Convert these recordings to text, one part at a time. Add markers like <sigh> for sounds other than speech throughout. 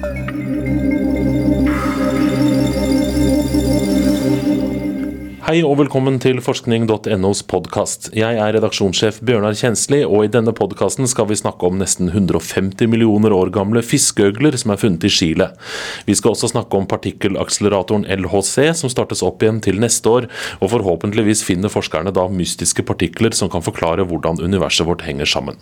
Thank you. Hei og velkommen til forskning.nos podkast. Jeg er redaksjonssjef Bjørnar Kjensli, og i denne podkasten skal vi snakke om nesten 150 millioner år gamle fiskeøgler som er funnet i Chile. Vi skal også snakke om partikkelakseleratoren LHC, som startes opp igjen til neste år, og forhåpentligvis finner forskerne da mystiske partikler som kan forklare hvordan universet vårt henger sammen.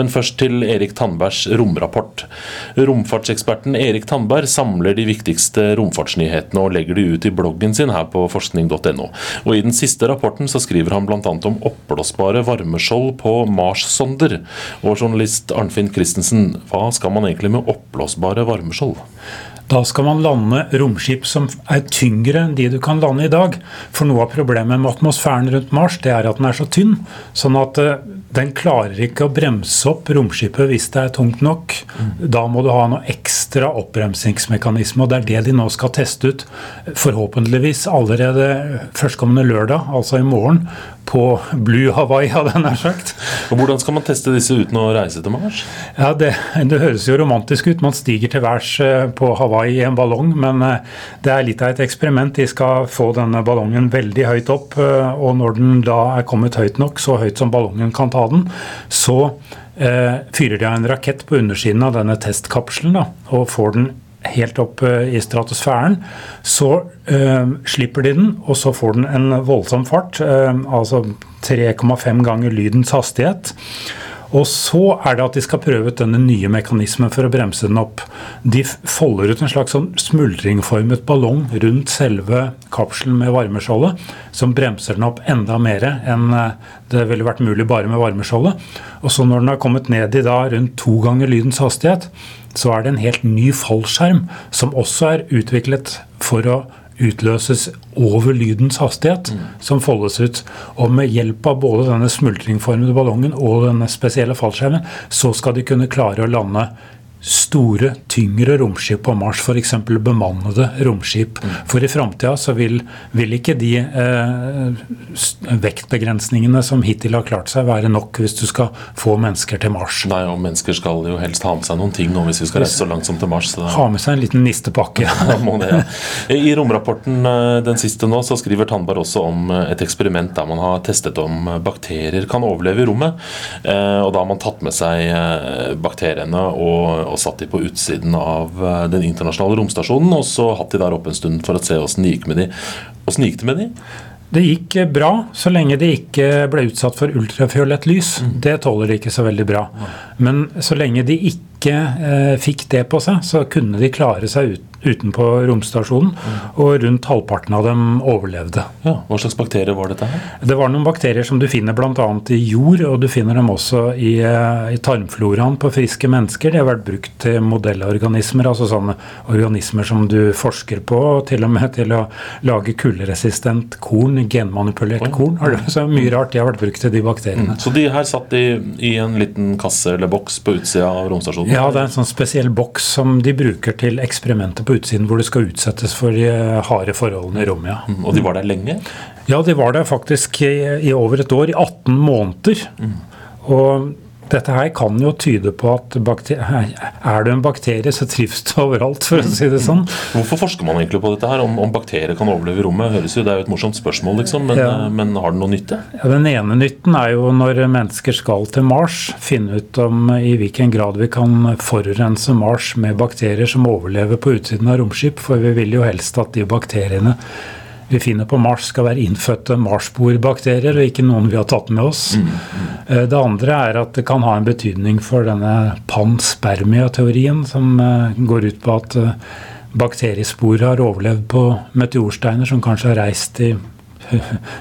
Men først til Erik Tandbergs romrapport. Romfartseksperten Erik Tandberg samler de viktigste romfartsnyhetene og legger de ut i bloggen sin her på forskning.no. Og I den siste rapporten så skriver han bl.a. om oppblåsbare varmeskjold på Mars-sonder. Og journalist Arnfinn Christensen, hva skal man egentlig med oppblåsbare varmeskjold? Da skal man lande romskip som er tyngre enn de du kan lande i dag. For noe av problemet med atmosfæren rundt Mars det er at den er så tynn. Sånn at uh, den klarer ikke å bremse opp romskipet hvis det er tungt nok. Da må du ha noe ekstra oppbremsingsmekanisme, og det er det de nå skal teste ut. Forhåpentligvis allerede førstkommende lørdag, altså i morgen, på Blue Hawaii, hadde jeg nær sagt. Og Hvordan skal man teste disse uten å reise til Mars? Ja, det, det høres jo romantisk ut. Man stiger til værs eh, på Hawaii i en ballong, men eh, det er litt av et eksperiment. De skal få denne ballongen veldig høyt opp, eh, og når den da er kommet høyt nok, så høyt som ballongen kan ta den, så eh, fyrer de av en rakett på undersiden av denne testkapselen da, og får den helt opp eh, i stratosfæren. Så øh, slipper de den, og så får den en voldsom fart, øh, altså 3,5 ganger lydens hastighet. Og så er det at de skal prøve ut denne nye mekanismen for å bremse den opp. De folder ut en slags sånn smuldringformet ballong rundt selve kapselen med varmeskjoldet, som bremser den opp enda mer enn det ville vært mulig bare med varmeskjoldet. Og så når den har kommet ned i da rundt to ganger lydens hastighet, så er det en helt ny fallskjerm som også er utviklet for å utløses over lydens hastighet, mm. som foldes ut. Og med hjelp av både denne smultringformede ballongen og denne spesielle fallskjermen, så skal de kunne klare å lande store, tyngre romskip på Mars, f.eks. bemannede romskip. Mm. For i framtida så vil, vil, ikke de eh, vektbegrensningene som hittil har klart seg, være nok hvis du skal få mennesker til Mars. Nei, og mennesker skal jo helst ha med seg noen ting nå hvis vi skal reise så langt som til Mars. Ha med seg en liten nistepakke. <laughs> det, ja. I romrapporten eh, den siste nå så skriver Tandberg også om eh, et eksperiment der man har testet om bakterier kan overleve i rommet. Eh, og da har man tatt med seg bakteriene og og satt de på utsiden av eh, den internasjonale romstasjonen. Og så hatt de der oppe en stund for å se åssen det gikk med de. Åssen gikk det med de? Det gikk eh, bra så lenge de ikke ble utsatt for ultrafiolett lys. Mm. Det tåler de ikke så veldig bra. Men så lenge de ikke eh, fikk det på seg, så kunne de klare seg ut, utenpå romstasjonen. Mm. Og rundt halvparten av dem overlevde. Ja, hva slags bakterier var dette? her? Det var noen bakterier som du finner bl.a. i jord, og du finner dem også i, eh, i, tarmfloraen på friske mennesker. De har vært brukt til modellorganismer, altså sånne organismer som du forsker på, og til og med <laughs> til å lage kulderesistent korn, genmanipulert Oi. korn. Så mye rart de har vært brukt til de bakteriene. Mm. Så de her satt i, i en liten kasse eller boks på utsida av romstasjonen? Ja, det er en sånn spesiell boks som de bruker til eksperimenter på utsiden hvor det skal utsettes for de harde forholdene i rommet. Ja. Mm, og de var der lenge? Ja, de var der faktisk i, i over et år. I 18 måneder. Mm. Og dette her kan jo tyde på at er du en bakterie, så trives du overalt, for å si det sånn. Hvorfor forsker man egentlig på dette her? Om, om bakterier kan overleve i rommet? Høres jo, Det er jo et morsomt spørsmål, liksom, men, ja. men har det noe nytte? Ja, Den ene nytten er jo når mennesker skal til Mars, finne ut om i hvilken grad vi kan forurense Mars med bakterier som overlever på utsiden av romskip. For vi vil jo helst at de bakteriene vi finner på Mars, skal være innfødte marsboerbakterier, og ikke noen vi har tatt med oss. Mm, mm. Eh, det andre er at det kan ha en betydning for denne panspermia-teorien, som eh, går ut på at bakteriespor bakteriesporet har overlevd på meteorsteiner som kanskje har reist i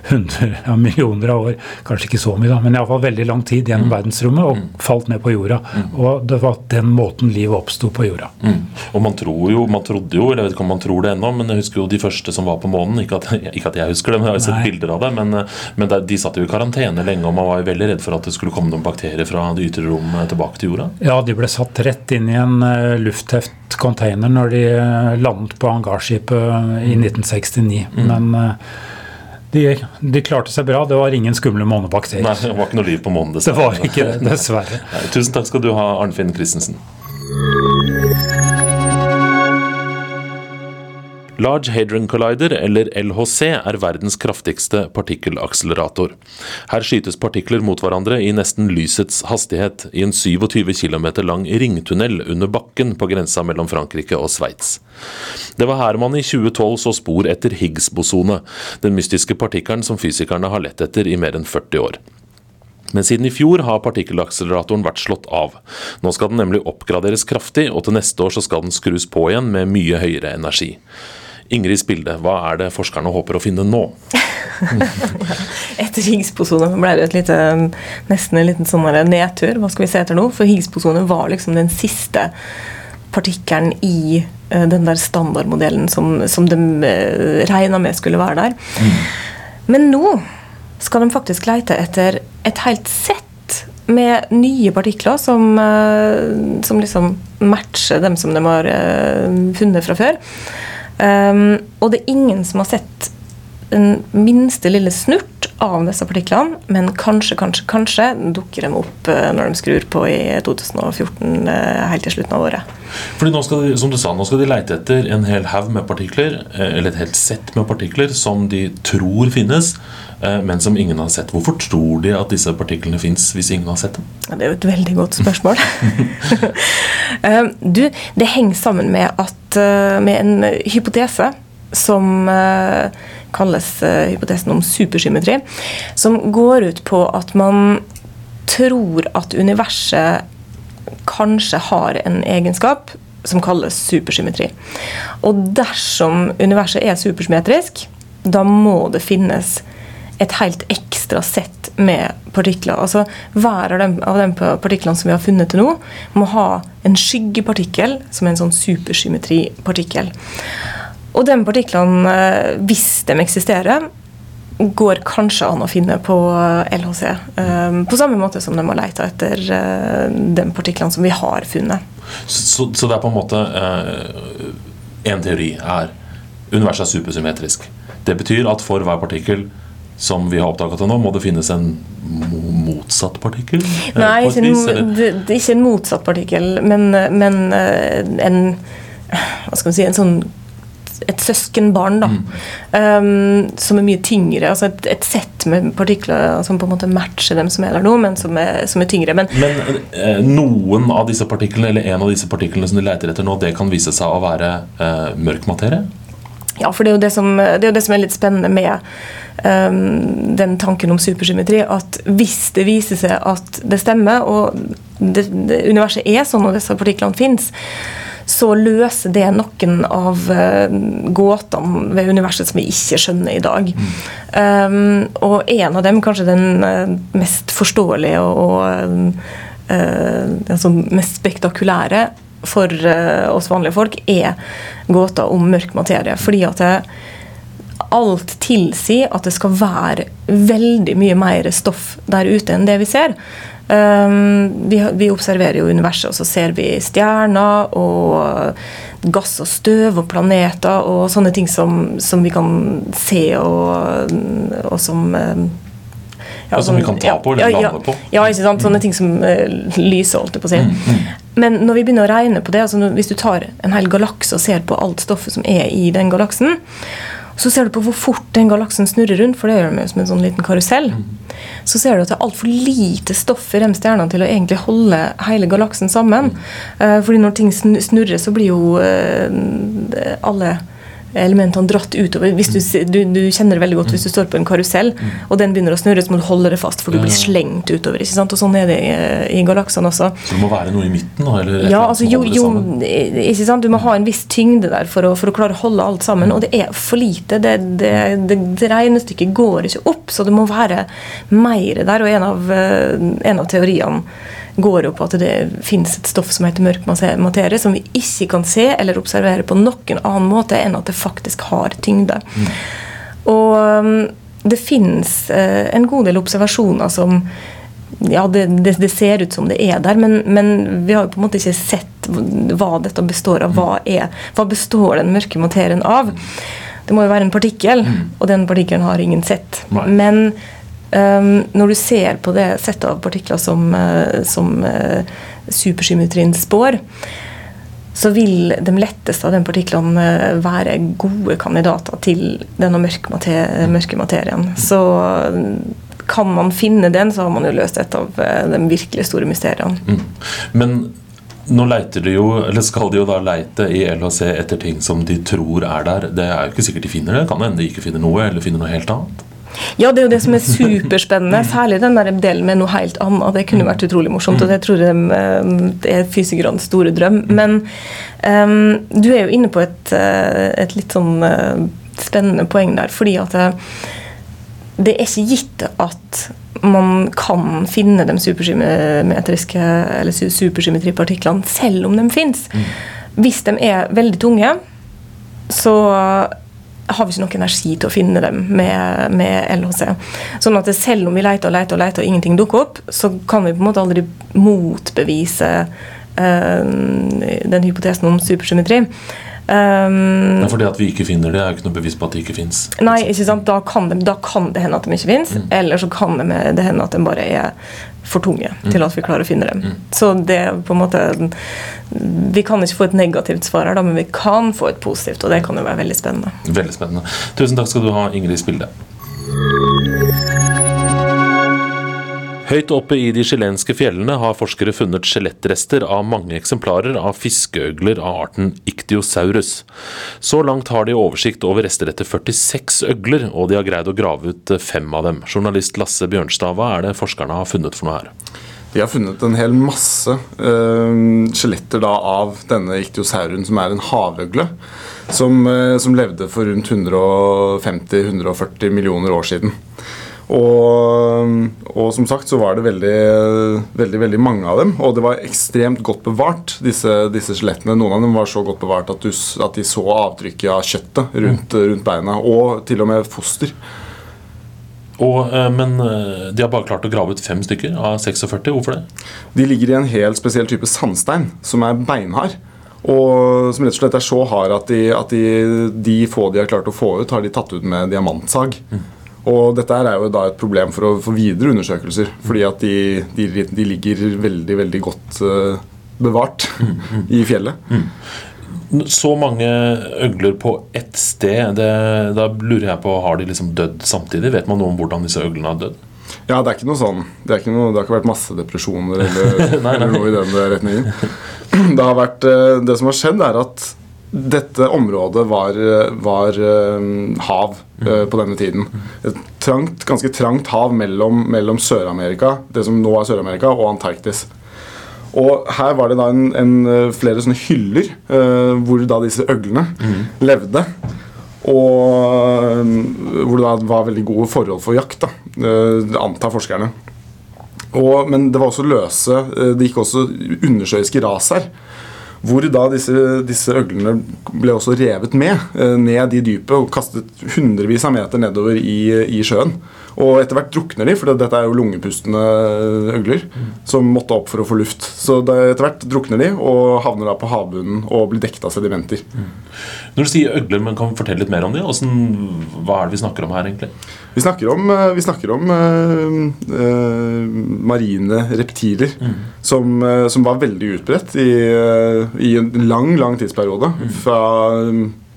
hundre millioner av år, kanskje ikke så mye, da, men iallfall veldig lang tid gjennom mm. verdensrommet og mm. falt ned på jorda. Mm. Og det var den måten livet oppsto på jorda. Mm. Og man tror jo, man trodde jo, eller jeg vet ikke om man tror det ennå, men jeg husker jo de første som var på månen. Ikke at, ikke at jeg husker det, men jeg har sett Nei. bilder av det. Men, men de satt jo i karantene lenge, og man var jo veldig redd for at det skulle komme noen bakterier fra det ytre rom tilbake til jorda. Ja, de ble satt rett inn i en uh, luftteft container når de uh, landet på hangarskipet i 1969. Mm. Men uh, de, de, klarte seg bra. Det var ingen skumle månebakterier. Nei, Det var ikke noe liv på månen, dessverre. Det var ikke det, dessverre. Tusen takk skal du ha, Arnfinn Christensen. Large Hadron Collider, eller LHC, er verdens kraftigste partikkelakselerator. Her skytes partikler mot hverandre i nesten lysets hastighet i en 27 km lang ringtunnel under bakken på grensa mellom Frankrike og Sveits. Det var her man i 2012 så spor etter Higgs-bosone, den mystiske partikkelen som fysikerne har lett etter i mer enn 40 år. Men siden i fjor har partikkelakseleratoren vært slått av. Nå skal den nemlig oppgraderes kraftig, og til neste år så skal den skrus på igjen med mye høyere energi. Ingrid bilde, hva er det forskerne håper å finne nå? <laughs> etter Higgs-posonet ble det et lite, nesten en liten sånn nedtur. Hva skal vi se etter nå? For Higgs-posonet var liksom den siste partikkelen i uh, den der standardmodellen som, som de uh, regna med skulle være der. Mm. Men nå skal de faktisk leite etter et helt sett med nye partikler som, uh, som liksom matcher dem som de har funnet fra før. Um, og det er ingen som har sett den minste lille snurt av disse partiklene, men kanskje, kanskje, kanskje dukker de opp uh, når de skrur på i 2014, helt til slutten av året. Fordi nå skal de, som du sa, nå skal de leite etter en hel haug med partikler, eller et helt sett med partikler, som de tror finnes Eh, men som ingen har sett. Hvorfor tror de at disse partiklene fins hvis ingen har sett dem? Ja, det er jo et veldig godt spørsmål. <laughs> <laughs> Eh, du, det henger sammen med, at, eh, med en hypotese som kalles hypotesen om supersymmetri, som går ut på at man tror at universet kanskje har en egenskap som kalles supersymmetri. Og dersom universet er supersymmetrisk, da må det finnes et helt ekstra sett med partikler. Altså Hver av de partiklene som vi har funnet til nå, må ha en skyggepartikkel som er en sånn supersymmetripartikkel. Og de partiklene, eh, hvis de eksisterer, går kanskje an å finne på eh, LHC. Eh, på samme måte som de har leita etter de partiklene som vi har funnet. Så, så det er på en måte En teori er universet er supersymmetrisk. Det betyr at for hver partikkel som vi har oppdaga til nå, må det finnes en motsatt partikkel? Nei, ikke en, det, det ikke en motsatt partikkel, men, men eh, en Hva skal vi si en sånn et søskenbarn, da. Mm. Um, som er mye tyngre. altså Et, et sett med partikler som på en måte matcher dem som er der nå, men som er, som er tyngre. Men, men eh, noen av disse partiklene, eller en av disse partiklene som de leter etter nå, det kan vise seg å være eh, mørk materie? Ja, for det er jo det som, det er, det som er litt spennende med um, den tanken om supersymmetri. At hvis det viser seg at det stemmer, og det, det, universet er sånn og disse partiklene fins, så løser det noen av uh, gåtene ved universet som vi ikke skjønner i dag. Um, og en av dem, kanskje den uh, mest forståelige og, og uh, altså mest spektakulære, for uh, oss vanlige folk, er gåta om mørk materie. Fordi at det, alt tilsier at det skal være veldig mye mer stoff der ute enn det vi ser. Um, vi, vi, observerer jo universet, og så ser vi stjerner og gass og støv og planeter og sånne ting som, som vi kan se og, og som um, ja, som vi kan ta på eller lande på. Ja, ikke sant? sånne ting som uh, lyser, holdt jeg på å si. Mm, mm. Men når vi begynner å regne på det, altså hvis du tar en hel galakse og ser på alt stoffet som er i den galaksen, så ser du på hvor fort den galaksen snurrer rundt, for det gjør den som en sånn liten karusell. Så ser du at det er altfor lite stoff i de stjernene til å egentlig holde hele galaksen sammen. Uh, fordi når ting snurrer, så blir jo uh, alle elementene dratt utover. Hvis du, du, du, kjenner det veldig godt hvis du står på en karusell, og den begynner å snurre, så må du holde det fast, for du blir slengt utover. ikke sant? Og Sånn er det i, i galaksene også. Så det må være noe i midten? Eller ja, altså, jo, jo, ikke sant? Du må ha en viss tyngde der for å, for å klare å holde alt sammen. Og det er for lite. Det, det, det, det regnestykket går ikke opp, så det må være mer der. Og en av, eh, en av teoriene går jo på at det finnes et stoff som heter mørk materie, som vi ikke kan se eller observere på noen annen måte enn at det faktisk har tyngde. Mm. Og um, det finnes uh, en god del observasjoner som ja, det, det, det, ser ut som det er der, men, men, vi har jo på en måte ikke sett hva dette består av. Hva, er, hva består den mørke materien av? Det må jo være en partikkel, mm. og den partikkelen har ingen sett. Men Um, når du ser på det settet av partikler som, uh, som uh, supersymmetrien spår, så vil de letteste av de partiklene eh, være gode kandidater til denne mørke, mater mørke materien. Så kan man finne den, så har man jo løst et av de virkelig store mysteriene. Mm. Men nå leiter de jo, eller skal de jo da leite i LHC etter ting som de tror er der. Det er jo ikke sikkert de finner det. Kan hende de ikke finner noe, eller finner noe helt annet. Ja, det er jo det som er superspennende. Særlig den der delen med noe helt annet. Det kunne vært utrolig morsomt, og det tror jeg eh, det er fysikernes store drøm. Men um, du er jo inne på et, eh, et litt sånn uh, spennende poeng der, fordi at det er ikke gitt at man kan finne de supersymmetriske eller supersymmetripartiklene selv om de fins. Mm. Hvis de er veldig tunge, så har vi ikke nok energi til å finne dem med, med LHC. Sånn at selv om vi leter og leter og leter og ingenting dukker opp, så kan vi på en måte aldri motbevise øh, den hypotesen om supersymmetri. Um, fordi at vi ikke finner det, er jo ikke noe bevis på at det ikke fins. Nei, ikke sant? Da kan, det, da kan det hende at de ikke fins, mm. eller så kan det, det, hende at de bare er for tunge mm. til at vi klarer å finne dem. Mm. Så det er på en måte Vi kan ikke få et negativt svar her, men vi kan få et positivt, og det kan jo være veldig spennende. Veldig spennende. Tusen takk skal du ha, Ingrid Spilde. Høyt oppe i de chilenske fjellene har forskere funnet skjelettrester av mange eksemplarer av fiskeøgler av arten Ictiosaurus. Så langt har de oversikt over rester etter 46 øgler, og de har greid å grave ut fem av dem. Journalist Lasse Bjørnstad, hva er det forskerne har funnet for noe her? De har funnet en hel masse uh, skjeletter av denne ichthyosaurien, som er en havøgle. Som, uh, som levde for rundt 150-140 millioner år siden. Og, og, som sagt så var det veldig, veldig, veldig mange av dem. Og det var ekstremt godt bevart, disse, disse skjelettene. Noen av dem var så godt bevart at, du, at de så avtrykket av kjøttet rundt, mm. rundt, beina. Og til og med foster. Og, eh, men eh, de har bare klart å grave ut fem stykker av 46. Hvorfor det? De ligger i en helt spesiell type sandstein, som er beinhard. Og som rett og slett er så hard at de, at de, de få de har klart å få ut, har de tatt ut med diamantsag. Mm. Og dette er jo da et problem for, å, for videre undersøkelser, fordi at de, de, de ligger veldig, veldig godt uh, bevart i fjellet. Så mange øgler på ett sted, det, da lurer jeg på, har de liksom dødd samtidig? Vet man noe om hvordan disse øglene har dødd? Ja, det er ikke noe sånn. Det, er ikke noe, det har ikke vært massedepresjoner eller, <laughs> nei, nei. eller noe i den retningen. <clears throat> Det, har vært, eh, det som har skjedd, er at dette området var, var uh, hav uh, på denne tiden. Et trangt, ganske trangt hav mellom, mellom Sør-Amerika, det som nå er Sør-Amerika, og Antarktis. Og her var det da en, en, eh, flere sånne hyller uh, hvor da disse øglene mm. levde. Og hvor det da var veldig gode forhold for jakt, da, antar forskerne. Og, men det var også løse Det gikk også undersjøiske ras her. Hvor da disse, disse, øglene ble også revet med eh, ned i dypet og kastet hundrevis av meter nedover i, i sjøen. Og etter hvert drukner de, for dette er jo lungepustende øgler mm. som måtte opp for å få luft. Så etter hvert drukner de og havner da på havbunnen og blir dekket av sedimenter. Når du sier øgler, men kan du fortelle litt mer om de? Hvordan, hva er det vi snakker om her, egentlig? Vi snakker om, eh, vi snakker om uh, uh, marine reptiler mm. som, uh, som, var veldig utbredt i, i, en lang, lang tidsperiode. Mm. Fra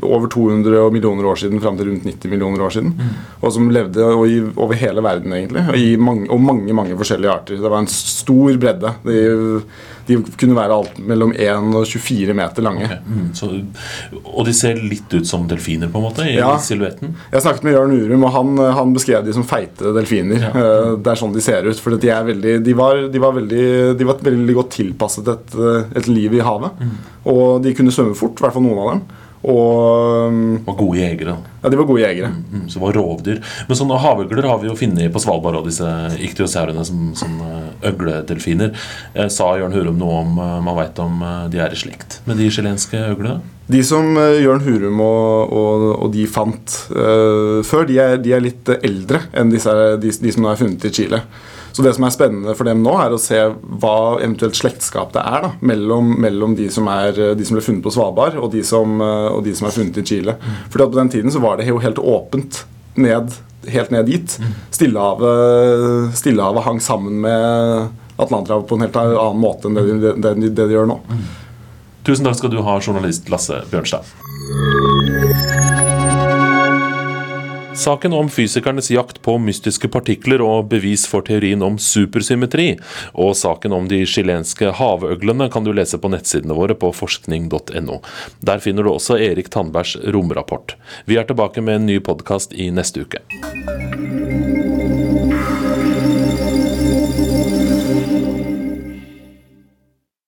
over 200 millioner år siden fram til rundt 90 millioner år siden. Mm. Og som levde i, over hele verden, egentlig. Og, mange, og mange mange forskjellige arter. Det var en stor bredde. De, de kunne være alt mellom 1 og 24 meter lange. Okay. Mm. Så, og de ser litt ut som delfiner, på en måte? i ja. silhuetten? Jeg snakket med Jørn Urum, og han, han beskrev de som feite delfiner. Ja. Eh, det er sånn de ser ut. For de, veldig, de, var, de, var veldig, de, var, veldig, godt tilpasset et, et liv i havet. Mm. Og de kunne svømme fort, i hvert fall noen av dem. Og, og gode jegere. Ja, de var gode jegere. Mm, mm, så var rovdyr. Men sånne havøgler har vi jo funnet på Svalbard, og disse iktiosaurene som, som øgledelfiner. Eh, sa Jørn Hurum noe om eh, man veit om eh, de er i slekt med de chilenske øglene? De som Jørn Hurum og, og, og de fant uh, før, de er, de er, litt eldre enn disse, de, de som nå er funnet i Chile. Så det som er spennende for dem nå, er å se hva eventuelt slektskap det er da, mellom, mellom de, som er, de, som ble funnet på Svalbard, og de som, og de som er funnet i Chile. Fordi at På den tiden så var det jo helt åpent ned, helt ned dit. Stillehavet, Stillehavet hang sammen med Atlanterhavet på en helt annen måte enn det de, det, de gjør nå. Tusen takk skal du ha, journalist Lasse Bjørnstad. Saken om fysikernes jakt på mystiske partikler og bevis for teorien om supersymmetri, og saken om de chilenske havøglene kan du lese på nettsidene våre på forskning.no. Der finner du også Erik Tandbergs romrapport. Vi er tilbake med en ny podkast i neste uke.